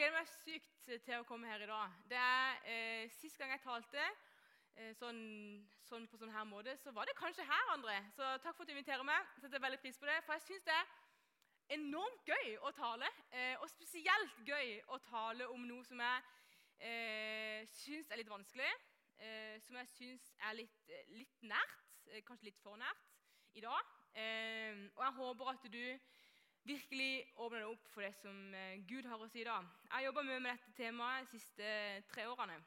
gleder meg sykt til å komme her i dag. Det er eh, Sist gang jeg talte eh, sånn, sånn, på sånn her måte, så var det kanskje her, André. Så takk for at du inviterer meg. Setter veldig pris på det, For jeg syns det er enormt gøy å tale. Eh, og spesielt gøy å tale om noe som jeg eh, syns er litt vanskelig. Eh, som jeg syns er litt, eh, litt nært, eh, kanskje litt for nært, i dag. og jeg håper at du virkelig åpne det opp for det som eh, Gud har å si da. Jeg har jobba mye med dette temaet de siste tre årene.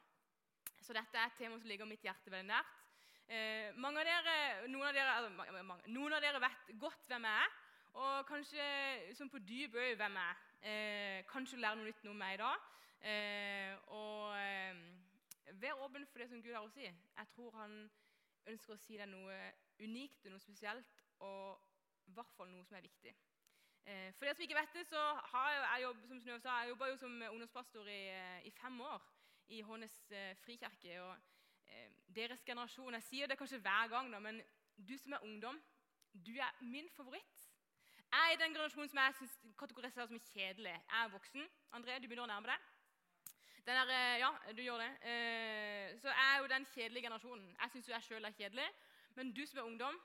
Så dette er et tema som ligger mitt hjerte veldig nært. Eh, av dere, noen, av dere, altså, mange, noen av dere vet godt hvem jeg er. Og kanskje sånn på dyp øy hvem jeg er. Eh, kanskje lære noe nytt om meg i dag. Eh, og eh, vær åpen for det som Gud har å si. Jeg tror han ønsker å si deg noe unikt og noe spesielt, og i hvert fall noe som er viktig. Eh, for dere som ikke vet det, så har jeg, jeg jobb, som Snøv sa, jeg jobba jo som ungdomspastor i, eh, i, fem år i Hånes eh, frikirke. og eh, Deres generasjon Jeg sier det kanskje hver gang, da, men du som er ungdom, du er min favoritt. Jeg er i den generasjonen som jeg synes, kategoriserer som kjedelig. Jeg er voksen. André, du begynner å nærme deg. Der, eh, ja, du gjør det. Eh, så jeg er jo den kjedelige generasjonen. Jeg syns jeg sjøl er kjedelig. Men du som er ungdom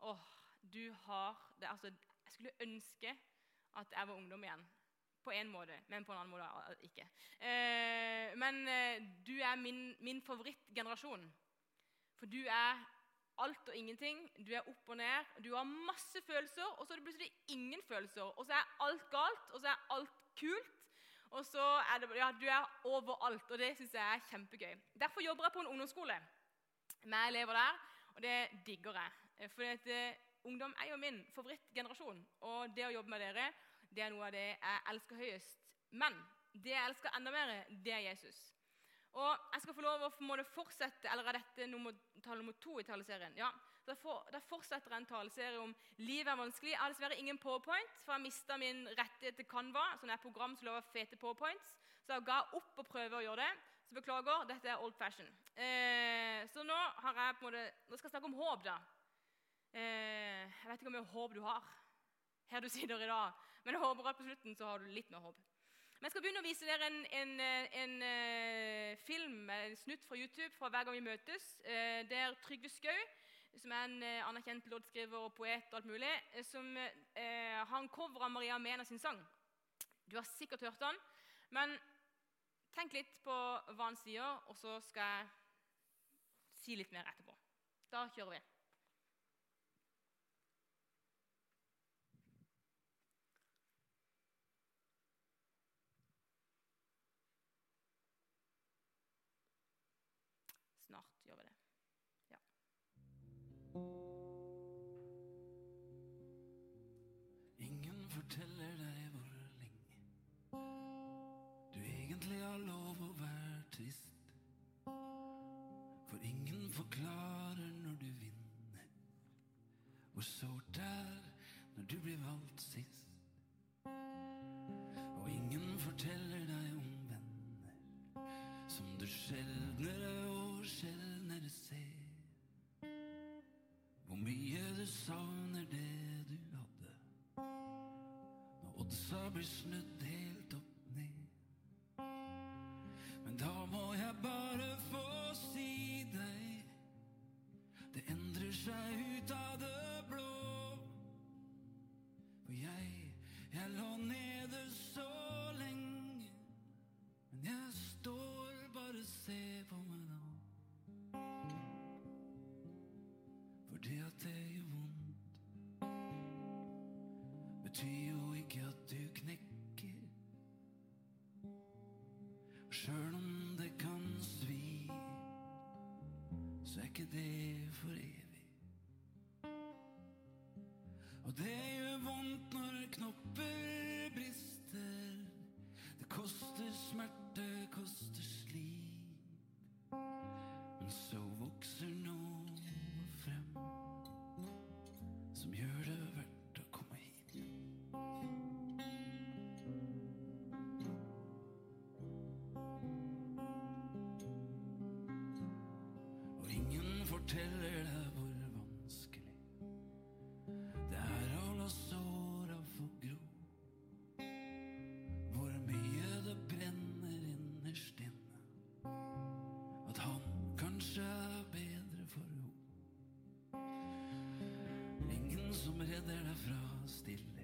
åh, du har det, altså, jeg skulle ønske at jeg var ungdom igjen. På en måte, men på en annen måte ikke. Eh, men eh, du er min, min, favorittgenerasjon. For du er alt og ingenting. Du er opp og ned. Du har masse følelser, og så er det plutselig ingen følelser. Og så er alt galt, og så er alt kult. Og så er det, ja, Du er overalt, og det syns jeg er kjempegøy. Derfor jobber jeg på en ungdomsskole med elever der, og det digger jeg. For det, ungdom er jo min favorittgenerasjon. Og det å jobbe med dere det er noe av det jeg elsker høyest. Men det jeg elsker enda mer, det er Jesus. Og jeg skal få lov å fortsette, eller er dette nummer, tale nummer to i taleserien? Ja, Da fortsetter en taleserie om livet er vanskelig. Jeg har dessverre ingen powerpoint, for jeg mista min rettighet til Canva, er et program som lover fete powerpoints. Så jeg ga opp å prøve å gjøre det. Så beklager, dette er old fashion. Eh, så nå, har jeg på en måte, nå skal jeg snakke om håp. da. Eh, jeg vet ikke hvor mye håp du har her du sitter i dag, men jeg håper at på slutten så har du litt mer håp. Men Jeg skal begynne å vise dere en, en, en, en eh, film, en snutt fra YouTube fra Hver gang vi møtes. Eh, der Trygve Skau, som er en anerkjent låtskriver og poet, og alt mulig, som eh, har en cover av Maria Mena sin sang. Du har sikkert hørt den, men tenk litt på hva han sier, og så skal jeg si litt mer etterpå. Da kjører vi. Hvor sårt er når du blir valgt sist. Og ingen forteller deg om venner som du sjeldnere og sjeldnere ser. Hvor mye du savner det du hadde. Når oddsa blir snudd helt betyr jo ikke at du knekker. Sjøl om det kan svi, så er ikke det for evig. Og det gjør vondt når knopper brister. Det koster smerte, koster slit. Men så vokser noe forteller deg hvor vanskelig det er å la såra få gro. Hvor mye det brenner innerst inne. At han kanskje er bedre for ho. Ingen som redder deg fra stille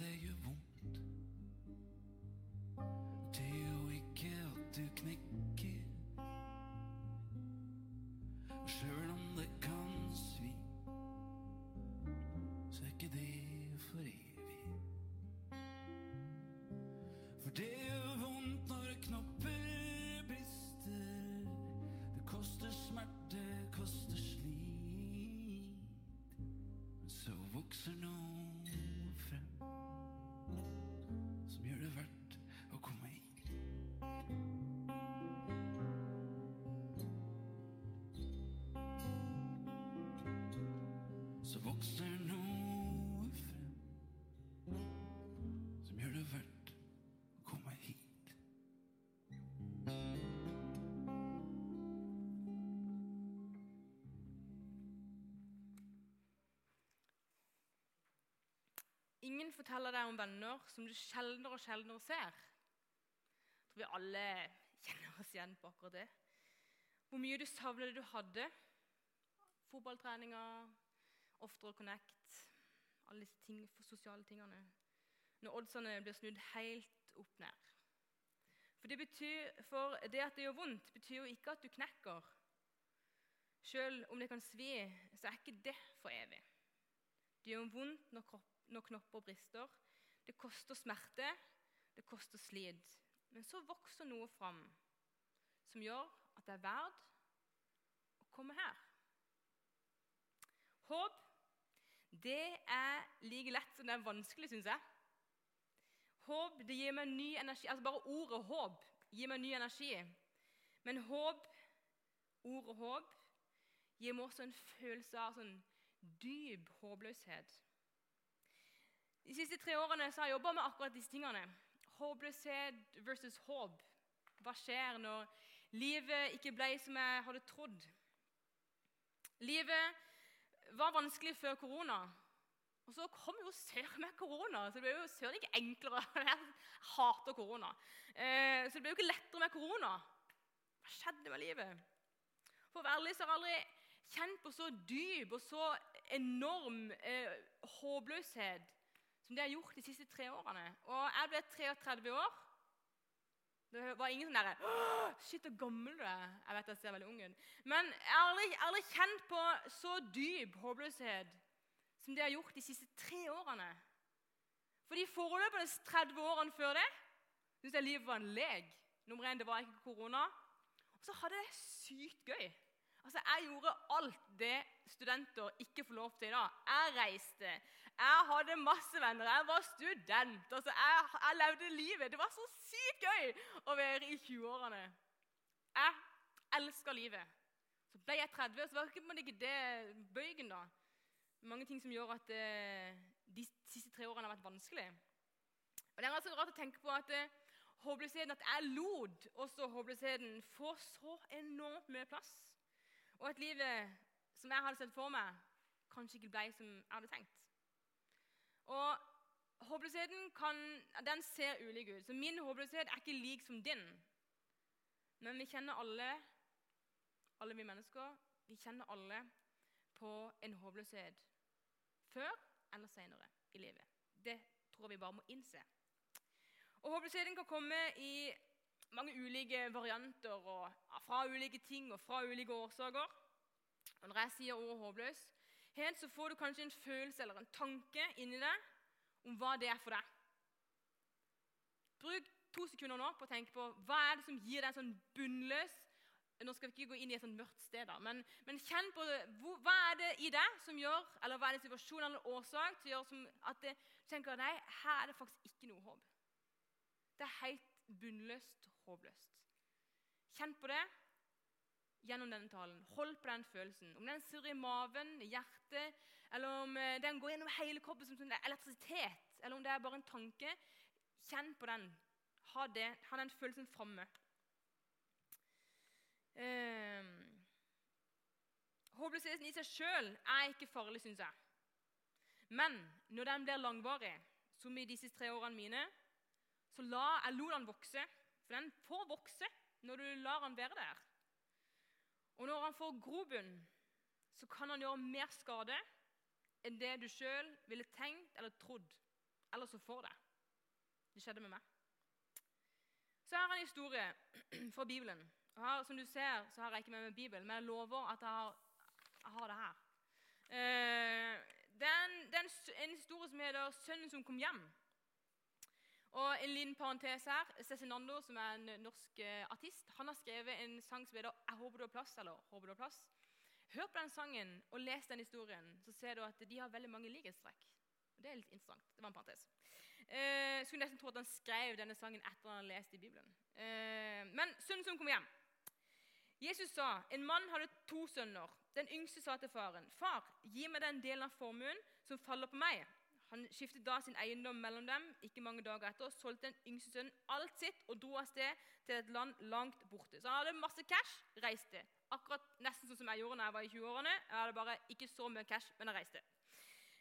det det gjør vondt, betyr jo ikke at du knekker. Sjøl om det kan svi, så er ikke det for evig. For det gjør vondt når knopper brister. Det koster smerte, koster slit. Men så vokser noe Så vokser noe frem som gjør det verdt å komme hit. Ingen forteller deg om venner som du sjeldnere og sjeldnere ser. Jeg tror vi alle kjenner oss igjen på akkurat det. Hvor mye du savner det du hadde. Fotballtreninga, oftere connect, alle disse ting, sosiale tingene. Når oddsene blir snudd helt opp ned. For det, betyr, for det at det gjør vondt, betyr jo ikke at du knekker. Selv om det kan svi, så er ikke det for evig. Det gjør vondt når, kropp, når knopper brister. Det koster smerte, det koster slit. Men så vokser noe fram som gjør at det er verdt å komme her. Håp, det er like lett som det er vanskelig, syns jeg. Håp det gir meg ny energi. Altså Bare ordet håp gir meg ny energi. Men håp, ordet håp, gir meg også en følelse av sånn dyp håpløshet. De siste tre årene så har jeg jobba med akkurat disse tingene. Håpløshet versus håp. Hva skjer når livet ikke ble som jeg hadde trodd? Livet var vanskelig før korona. Og så kom jo søren meg korona, så det ble jo søren ikke enklere. Jeg hater korona. Eh, så det ble jo ikke lettere med korona. Hva skjedde med livet? For å være ærlig så har jeg aldri kjent på så dyp og så enorm eh, håpløshet som det jeg har gjort de siste tre årene. Og jeg ble 33 år. Det var ingen sånn derre Shit, så gammel du er. Jeg vet jeg ser veldig ung ut. Men jeg har aldri, aldri kjent på så dyp håpløshet som det jeg har gjort de siste tre årene. For de foreløpende 30 årene før det syntes jeg livet var en lek. Nummer én, det var ikke korona. Og så hadde jeg det sykt gøy. Altså, Jeg gjorde alt det studenter ikke får lov til i dag. Jeg reiste, jeg hadde masse venner, jeg var student. altså Jeg, jeg levde livet. Det var så sykt gøy å være i 20-årene. Jeg elsker livet. Så ble jeg 30, så var det ikke, det bøygen, da. Mange ting som gjør at eh, de siste tre årene har vært vanskelig. Og Det er altså rart å tenke på at eh, håpløsheten, at jeg lot også håpløsheten få så enormt mye plass. Og at livet som jeg hadde sett for meg, kanskje ikke ble som jeg hadde tenkt. Og håpløsheten den ser ulik ut. Så min håpløshet er ikke lik som din. Men vi kjenner alle, alle vi mennesker, vi kjenner alle på en håpløshet før eller senere i livet. Det tror jeg vi bare må innse. Og Håpløsheten kan komme i mange ulike varianter og fra ulike ting og fra ulike årsaker. Og Når jeg sier ordet håpløs, helt så får du kanskje en følelse eller en tanke inni deg om hva det er for deg. Bruk to sekunder nå på å tenke på hva er det som gir deg en sånn bunnløs Nå skal vi ikke gå inn i et sånt mørkt sted, da, men, men kjenn på det. Hva er det i deg som gjør, eller hva er det situasjonen eller årsak som gjør som at det, tenker nei, her er det faktisk ikke noe håp. Det er helt bunnløst håpløst. Kjenn på det. Gjennom denne talen. Hold på den følelsen. Om den surrer i maven, i hjertet, eller om eh, den går gjennom hele kroppen som sånn elektrisitet, eller om det er bare en tanke. Kjenn på den. Ha, det, ha den følelsen framme. Um, håpløsheten i seg sjøl er ikke farlig, syns jeg. Men når den blir langvarig, som i disse tre årene mine, så la, jeg lot den vokse. For den får vokse når du lar den være der. Og når han får grobunn, så kan han gjøre mer skade enn det du sjøl ville tenkt eller trodd. Eller så får det. Det skjedde med meg. Så her er en historie fra Bibelen. Og her, som du ser, så har jeg ikke med meg Bibelen, men jeg lover at jeg har, jeg har det her. Eh, det er, en, historie som heter 'Sønnen som kom hjem'. Og En liten parentes her. Cezinando, som er en norsk eh, artist, han har skrevet en sang som heter 'Jeg håper du har plass'. eller 'Håper du har plass'. Hør på den sangen og les den historien, så ser du at de har veldig mange likhetstrekk. Det er litt interessant. Det var en parentes. Eh, skulle nesten tro at han skrev denne sangen etter han hadde lest i Bibelen. Eh, men sønnen som kom hjem. Jesus sa en mann hadde to sønner. Den yngste sa til faren, 'Far, gi meg den delen av formuen som faller på meg.' Han skiftet da sin eiendom mellom dem. Ikke mange dager etter solgte den yngste sønnen alt sitt og dro av sted til et land langt borte. Så han hadde masse cash, reiste. Akkurat nesten sånn som jeg gjorde da jeg var i 20-årene. Jeg hadde bare ikke så mye cash, men jeg reiste.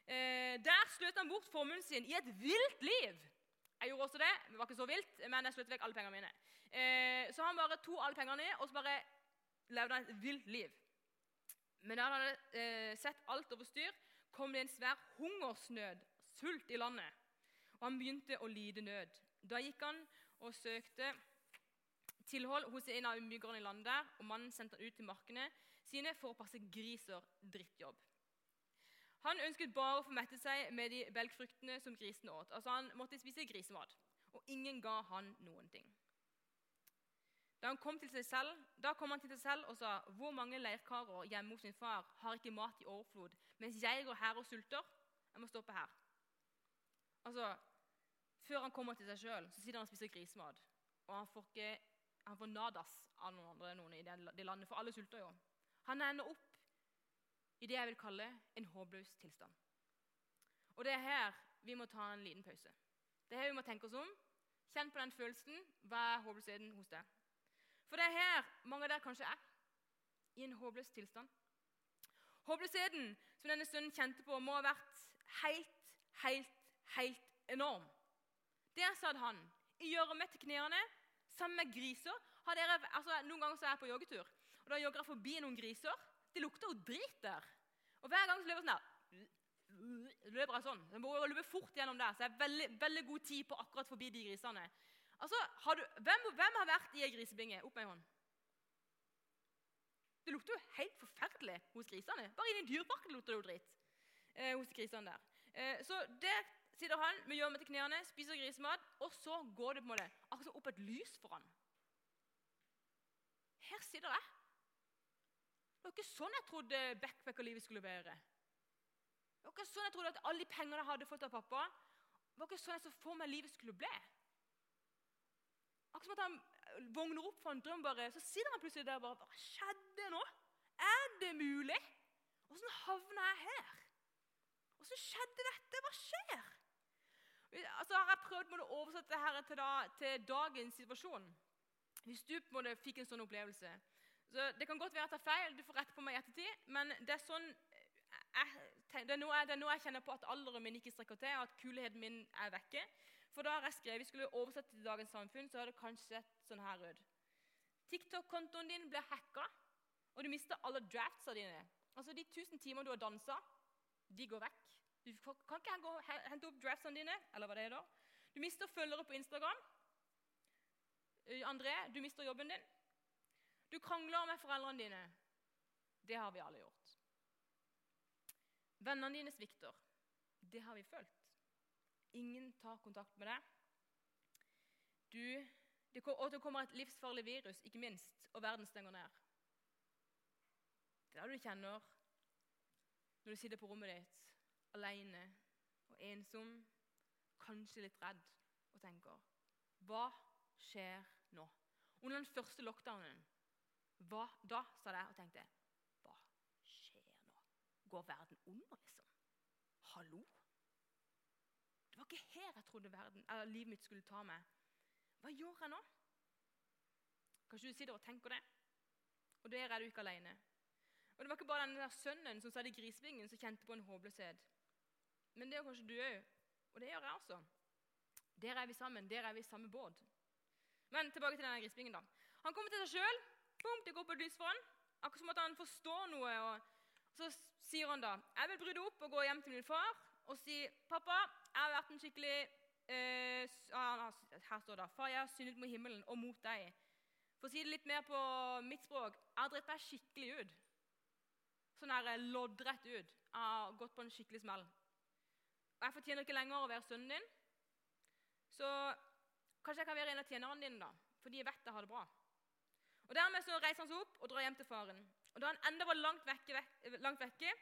Eh, der sløt han bort formuen sin i et vilt liv. Jeg gjorde også det. Det var ikke så vilt, men jeg sløt vekk alle pengene mine. Eh, så han bare tok alle pengene og så bare levde han et vilt liv. Men da han hadde eh, sett alt over styr, kom det en svær hungersnød, sult, i landet. Og han begynte å lide nød. Da gikk han og søkte tilhold hos en av innbyggerne i landet og mannen sendte han ut til markene sine for å passe griser. Drittjobb. Han ønsket bare å få mette seg med de belgfruktene som grisene åt. Altså Han måtte spise grisemat, og ingen ga han noen ting. Da, han kom til seg selv, da kom han til seg selv og sa, 'Hvor mange leirkarer hjemme hos min far har ikke mat i overflod, mens jeg går her og sulter?' Jeg må stoppe her. Altså, Før han kommer til seg sjøl, sitter han og spiser grisemat. Og han får, ikke, han får nadas av noen andre noen i det landet, for alle sulter jo. Han ender opp i det jeg vil kalle en håpløs tilstand. Og det er her vi må ta en liten pause. Det er her vi må tenke oss om. Kjenn på den følelsen. Hva er håpløsheten hos deg? For det er her mange av dere kanskje er. I en håpløs tilstand. Håpløsheten som denne sønnen kjente på, må ha vært helt, helt, helt enorm. Der satt han i gjørme til knærne sammen med griser. Dere, altså, noen ganger så er jeg på joggetur, og da jogger jeg forbi noen griser. Det lukter jo drit der. Og hver gang så løper jeg sånn der løper jeg sånn. Jeg må løpe fort gjennom der, så jeg har veldig, veldig god tid på akkurat forbi de grisene. Altså, har du, hvem, hvem, har vært i ei grisebinge? Opp med ei hånd. Det lukter jo helt forferdelig hos grisene. Bare inne i dyreparken lukter det jo dritt. Eh, hos grisene der. Eh, så der sitter han med gjørme til knærne, spiser grisemat, og så går det på en måte akkurat opp et lys for han. Her sitter jeg. Det var ikke sånn jeg trodde backpackerlivet skulle være. Det var ikke sånn jeg trodde at alle de pengene jeg hadde fått av pappa, det var ikke sånn jeg så for meg livet skulle bli. Akkurat som at han vogner opp for en drøm, bare, så sitter han plutselig der og bare Hva skjedde nå? Er det mulig? Åssen havna jeg her? Åssen skjedde dette? Hva skjer? Altså, har jeg prøvd å oversette dette til, da, til dagens situasjon. Hvis du på en måte fikk en sånn opplevelse. Så Det kan godt være at jeg tar feil, du får rette på meg i ettertid, men det er sånn jeg, det, er nå jeg, jeg kjenner på at alderen min ikke strekker til, og at kulheten min er vekke. For da har jeg skrevet, vi skulle oversette til dagens samfunn, så har det kanskje sett sånn her ut. TikTok-kontoen din ble hacka, og du mister alle draftsa dine. Altså De 1000 timer du har dansa, de går vekk. Du kan ikke hente opp draftsene dine. eller hva det er da. Du mister følgere på Instagram. André, du mister jobben din. Du krangler med foreldrene dine. Det har vi alle gjort. Vennene dine svikter. Det har vi følt. Ingen tar kontakt med deg. Du, det, og det kommer et livsfarlig virus, ikke minst, og verden stenger ned. Det er det du kjenner når du sitter på rommet ditt alene og ensom, kanskje litt redd, og tenker Hva skjer nå? Under den første lockdownen Hva da? sa jeg og tenkte. Hva skjer nå? Går verden under, liksom? Hallo? Det var ikke her jeg trodde verden, eller livet mitt skulle ta meg. Hva gjør jeg nå? Kanskje du sitter og tenker det. Og der er du ikke alene. Og Det var ikke bare den der sønnen som satt i grisebingen som kjente på en håpløshet. Men det gjør kanskje du òg. Og det gjør jeg også. Der er vi sammen. Der er vi i samme båt. Men tilbake til denne grispingen. da. Han kommer til seg sjøl. Det går på et lys for han. Akkurat som at han forstår noe. og Så sier han da jeg vil bryte opp og gå hjem til min far og si 'Pappa, jeg har vært en skikkelig eh, Her står det 'Far, jeg har syndet mot himmelen og mot deg'. For å si det litt mer på mitt språk jeg har dritt meg skikkelig ut. Sånn her loddrett ut. Jeg har gått på en skikkelig smell. Og jeg fortjener ikke lenger å være sønnen din. Så kanskje jeg kan være en av tjenerne dine, da, fordi jeg vet jeg har det bra. Og Dermed så reiser han seg opp og drar hjem til faren. Og Da han enda var langt vekke, langt vekke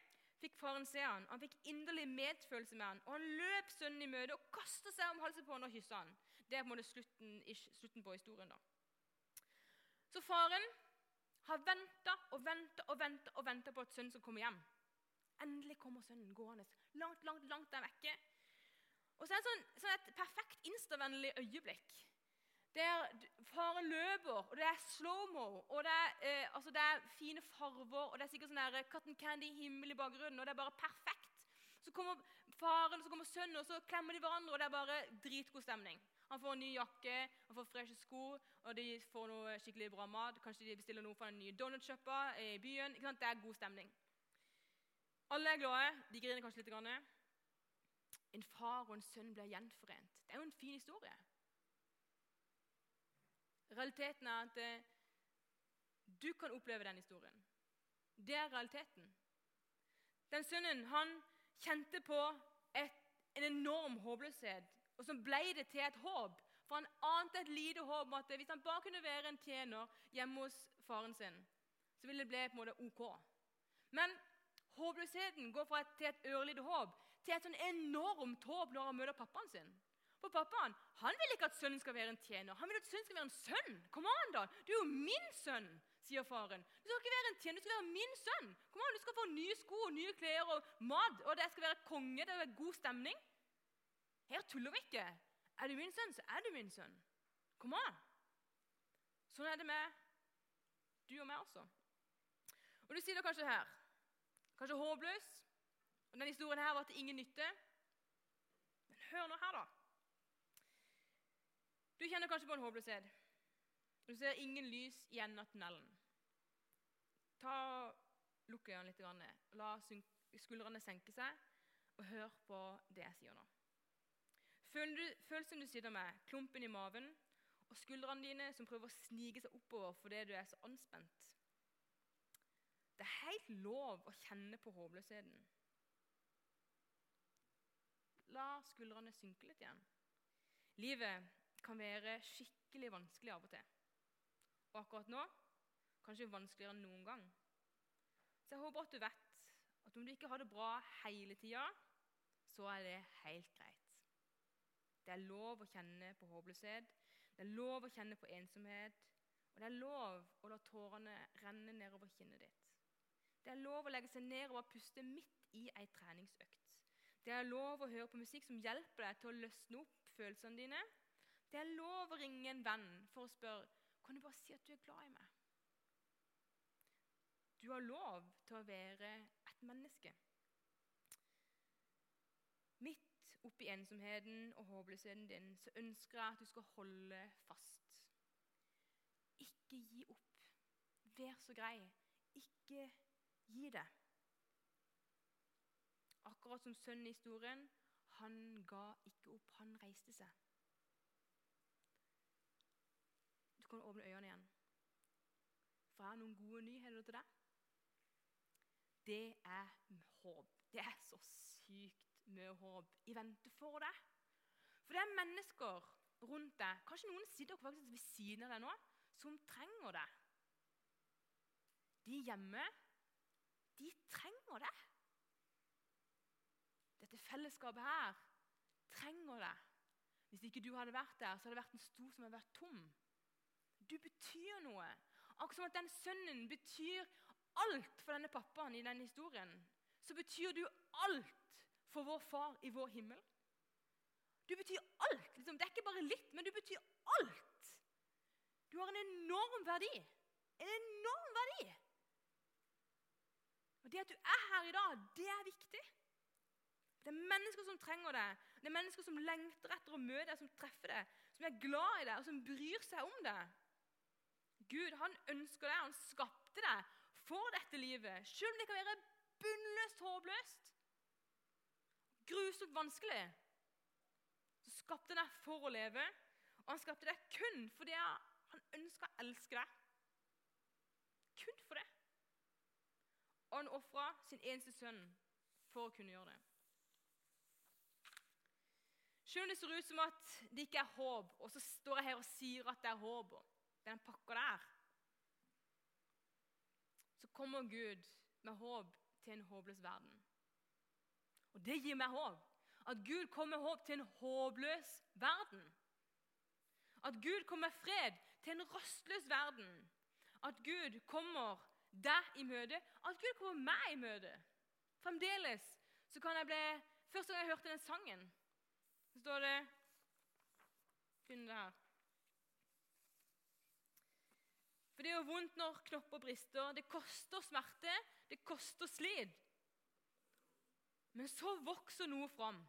fikk faren se han. Han fikk inderlig medfølelse med han, og han løp sønnen i møte og kastet seg om halsen på han og kyssa han. Det er på en måte slutten, slutten på historien. da. Så faren har venta og venta og venta og venta på at sønnen skal komme hjem. Endelig kommer sønnen gående langt, langt, langt der vekke. Og så er det sånn, sånn et perfekt instavennlig øyeblikk. Der faren løper, og det er slow-mo, og det er, eh, altså det er, fine farver, og det er sikkert sånn cotton candy-himmel i bakgrunnen, og det er bare perfekt. Så kommer faren så kommer sønnen, og så klemmer de hverandre, og det er bare dritgod stemning. Han får en ny jakke, han får freshe sko, og de får noe skikkelig bra mat. Kanskje de bestiller noe fra den nye donutsjappa i byen. Det er god stemning. Alle er glade. De griner kanskje litt. En far og en sønn blir gjenforent. Det er jo en fin historie. Realiteten er at eh, du kan oppleve den historien. Det er realiteten. Den sønnen han kjente på et, en enorm håpløshet og så ble det til et håp. For han ante et lite håp om at hvis han bare kunne være en tjener hjemme hos faren sin, så ville det bli på en måte ok. Men håpløsheten går fra et, til et ørlite håp til et sånn enormt håp når han møter pappaen sin. For pappaen han vil ikke at sønnen skal være en tjener. Han vil at sønnen skal være en sønn. Kom an da, Du er jo min sønn, sier faren. Du skal ikke være en tjener, du skal være min sønn. Kom an, Du skal få nye sko, nye klær og mat, og det skal være konge. Det er god stemning. Her tuller vi ikke. Er du min sønn, så er du min sønn. Kom an! Sånn er det med du og meg også. Og Du sier det kanskje her, kanskje håpløs. Og Denne historien her var til ingen nytte. Men hør nå her, da. Du kjenner kanskje på en håpløshet. Du ser ingen lys i enden av tunnelen. Ta, Lukk øynene litt. La skuldrene senke seg, og hør på det jeg sier nå. Føl som du sitter med klumpen i maven og skuldrene dine som prøver å snike seg oppover fordi du er så anspent. Det er helt lov å kjenne på håpløsheten. La skuldrene synke litt igjen. Livet kan være skikkelig vanskelig av og til. Og akkurat nå kanskje vanskeligere enn noen gang. Så jeg håper at du vet at om du ikke har det bra hele tida, så er det helt greit. Det er lov å kjenne på håpløshet, det er lov å kjenne på ensomhet. Og det er lov å la tårene renne nedover kinnet ditt. Det er lov å legge seg ned og puste midt i ei treningsøkt. Det er lov å høre på musikk som hjelper deg til å løsne opp følelsene dine. Det er lov å ringe en venn for å spørre kan du bare si at du er glad i meg. Du har lov til å være et menneske. Midt oppi ensomheten og håpløsheten din, så ønsker jeg at du skal holde fast. Ikke gi opp. Vær så grei. Ikke gi det. Akkurat som sønnen i historien, han ga ikke opp. Han reiste seg. Du kan åpne øynene igjen. For jeg har noen gode nyheter til deg. Det er håp. Det er så sykt mye håp i vente for deg. For det er mennesker rundt deg, kanskje noen sitter faktisk ved siden av deg nå, som trenger det. De hjemme, de trenger det. Dette fellesskapet her trenger det. Hvis ikke du hadde vært der, så hadde det vært en stol som hadde vært tom. Du betyr noe. Akkurat som at den sønnen betyr alt for denne pappaen i denne historien, så betyr du alt for vår far i vår himmel. Du betyr alt. Liksom. Det er ikke bare litt, men du betyr alt. Du har en enorm verdi. En enorm verdi. Og Det at du er her i dag, det er viktig. Det er mennesker som trenger det. Det er mennesker som lengter etter å møte deg, som treffer deg, som er glad i deg, og som bryr seg om deg. Gud han ønsker deg, han skapte deg for dette livet, selv om det kan være bunnløst håpløst. Grusomt vanskelig. Så skapte han deg for å leve, og han skapte deg kun fordi han ønska å elske deg. Kun for det. Og han ofra sin eneste sønn for å kunne gjøre det. Selv om det ser ut som at det ikke er håp, og så står jeg her og sier at det er håp, den pakka der, så kommer Gud med håp til en håpløs verden. Og det gir meg håp. At Gud kommer med håp til en håpløs verden. At Gud kommer med fred til en rastløs verden. At Gud kommer deg i møte. At Gud kommer meg i møte. Fremdeles så kan jeg bli Første gang jeg hørte den sangen, så står det Finn det her. For det jo vondt når knopper brister. Det koster smerte, det koster slit. Men så vokser noe fram.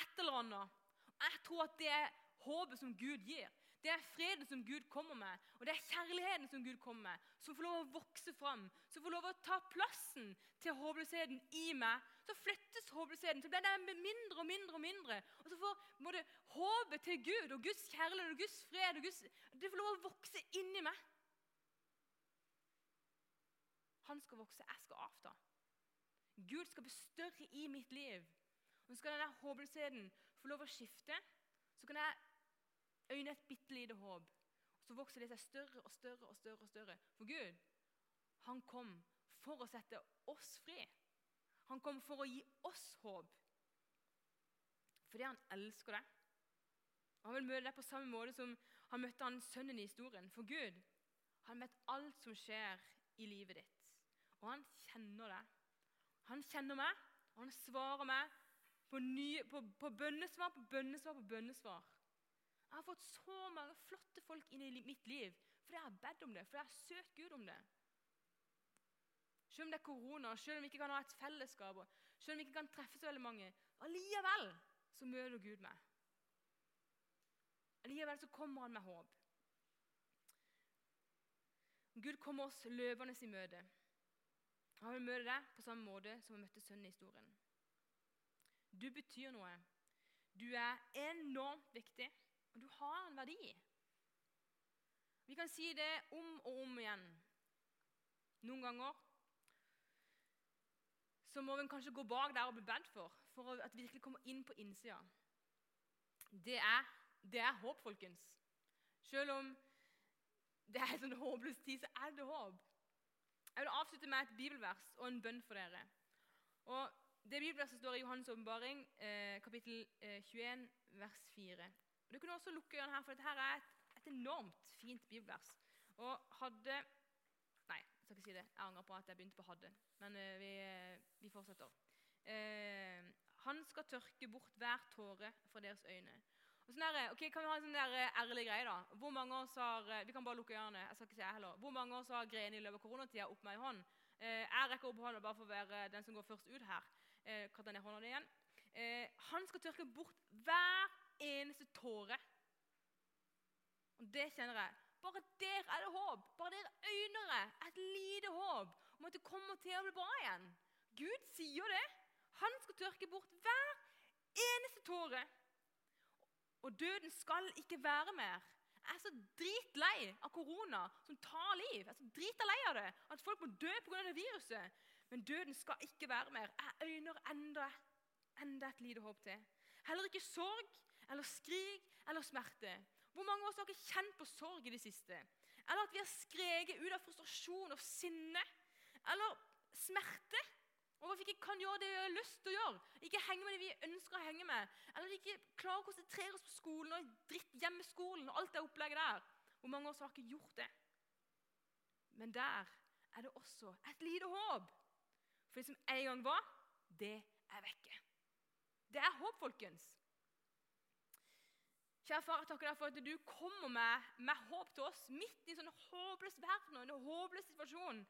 Et eller annet. Jeg tror at det er håpet som Gud gir. Det er freden som Gud kommer med, og det er kjærligheten som Gud kommer med, som får lov å vokse fram, som får lov å ta plassen til håpløsheten i meg. Så flyttes håpløsheten, så blir den mindre og mindre og mindre. Og så får både håpet til Gud og Guds kjærlighet og Guds fred og Guds, det får lov å vokse inni meg. Han skal vokse, jeg skal avta. Gud skal bli større i mitt liv. Og så skal denne håpløsheten få lov å skifte. Så kan jeg øyne et bitte lite håp. Og så vokser det seg større og større og større. og større. For Gud, han kom for å sette oss fri. Han kom for å gi oss håp. Fordi han elsker deg. Han vil møte deg på samme måte som han møtte han sønnen i historien. For Gud, han vet alt som skjer i livet ditt. Og han kjenner deg. Han kjenner meg, og han svarer meg på, nye, på, på bønnesvar på bønnesvar på bønnesvar. Jeg har fått så mange flotte folk inn i mitt liv fordi jeg har bedt om det, fordi jeg har søkt Gud om det. Selv om det er korona, selv om vi ikke kan ha et fellesskap, selv om vi ikke kan treffe så veldig mange, allikevel så møter Gud meg. Allikevel så kommer han med håp. Gud kommer oss løpende i møte. Han vil møte deg på samme måte som han møtte sønnen i historien. Du betyr noe. Du er enormt viktig. Og du har en verdi. Vi kan si det om og om igjen. Noen ganger så må vi kanskje gå bak der og bli bedt for, for at vi virkelig kommer inn på innsida. Det er, det er håp, folkens. Selv om det er en sånn håpløs tid, så er det håp. Jeg vil avslutte med et bibelvers og en bønn for dere. Og Det bibelverset står i Johannes' åpenbaring, eh, kapittel eh, 21, vers 4. Og Du kunne også lukke øynene her, for dette her er et, et enormt fint bibelvers. Og hadde Nei, jeg skal ikke si det. Jeg angrer på at jeg begynte på 'hadde'. Men uh, vi, vi, fortsetter. Uh, han skal tørke bort hver tåre fra deres øyne. Og sånn der, ok, Kan vi ha en sånn der ærlig greie, da? Hvor mange år har Vi kan bare lukke øynene. jeg skal ikke si jeg heller. Hvor mange av oss har Greni i løpet av koronatida opp med i hånd? Uh, jeg rekker opp hånda bare for å være den som går først ut her. Kan ned hånda igjen. han skal tørke bort hver eneste tåre. Og det kjenner jeg. Bare der er det håp. Bare der øyner jeg et lite håp om at det kommer til å bli bra igjen. Gud sier det. Han skal tørke bort hver eneste tåre. Og døden skal ikke være mer. Jeg er så dritlei av korona som tar liv. Jeg er så dritlei av det, at folk må dø pga. det viruset. Men døden skal ikke være mer. Jeg øyner enda, enda et lite håp til. Heller ikke sorg eller skrik eller smerte. Hvor mange av oss har ikke kjent på sorg i det siste? Eller at vi har skreket ut av frustrasjon og sinne? Eller smerte at vi ikke kan gjøre det vi har lyst til å gjøre? Ikke henge med det vi ønsker å henge med? Eller ikke klare å konsentrere oss på skolen og dritt hjemmeskolen og alt det opplegget der? Hvor mange av oss har ikke gjort det? Men der er det også et lite håp. For det som en gang var, det er vekke. Det er håp, folkens. Kjære far, jeg takker deg for at du kommer med, med håp til oss midt i en sånn håpløs verden og en håpløs situasjon.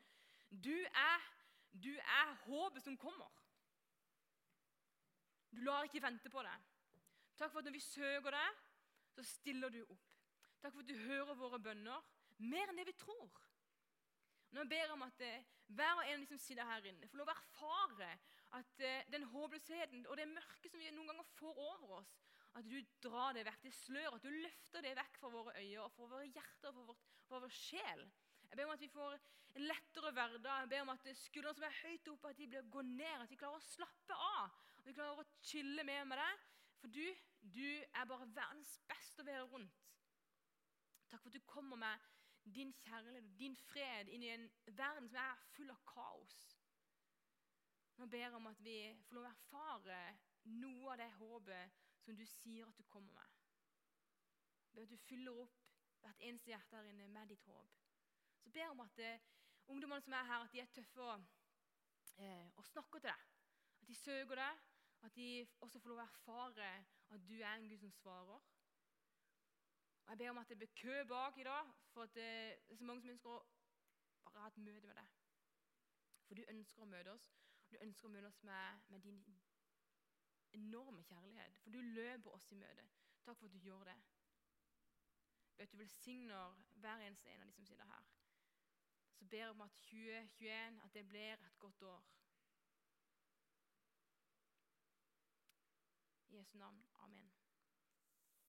Du er, du er håpet som kommer. Du lar ikke vente på det. Takk for at når vi søker deg, så stiller du opp. Takk for at du hører våre bønner mer enn det vi tror. Nå ber jeg om at eh, hver og en av de som sitter her inne, får lov å erfare at eh, den håpløsheten og det mørket som vi noen ganger får over oss, at du drar det vekk, det slør, at du løfter det vekk fra våre øyne og fra våre hjerter og fra, vårt, fra vår sjel. Jeg ber om at vi får en lettere hverdag. Jeg ber om at skuldrene som er høyt oppe, at de blir går ned. At vi klarer å slappe av. At vi klarer å chille mer med deg. For du, du er bare verdens beste å være rundt. Takk for at du kommer med din kjærlighet og din fred inn i en verden som er full av kaos. Nå ber jeg om at vi får lov å erfare noe av det håpet som du sier at du kommer med. Jeg at du fyller opp hvert eneste hjerte her inne med ditt håp. Så ber jeg om at eh, ungdommene som er her, at de er tøffe og, eh, og snakker til deg. At de søker deg, at de også får lov å erfare at du er en Gud som svarer. Og Jeg ber om at det blir kø bak i dag, for at det er så mange som ønsker å bare ha et møte med deg. For du ønsker å møte oss, du ønsker å møte oss med, med din enorme kjærlighet. For du løper oss i møte. Takk for at du gjør det. Ber at du velsigner hver eneste en av de som sitter her. Så ber jeg om at 2021 at det blir et godt år. I Jesu navn. Amen.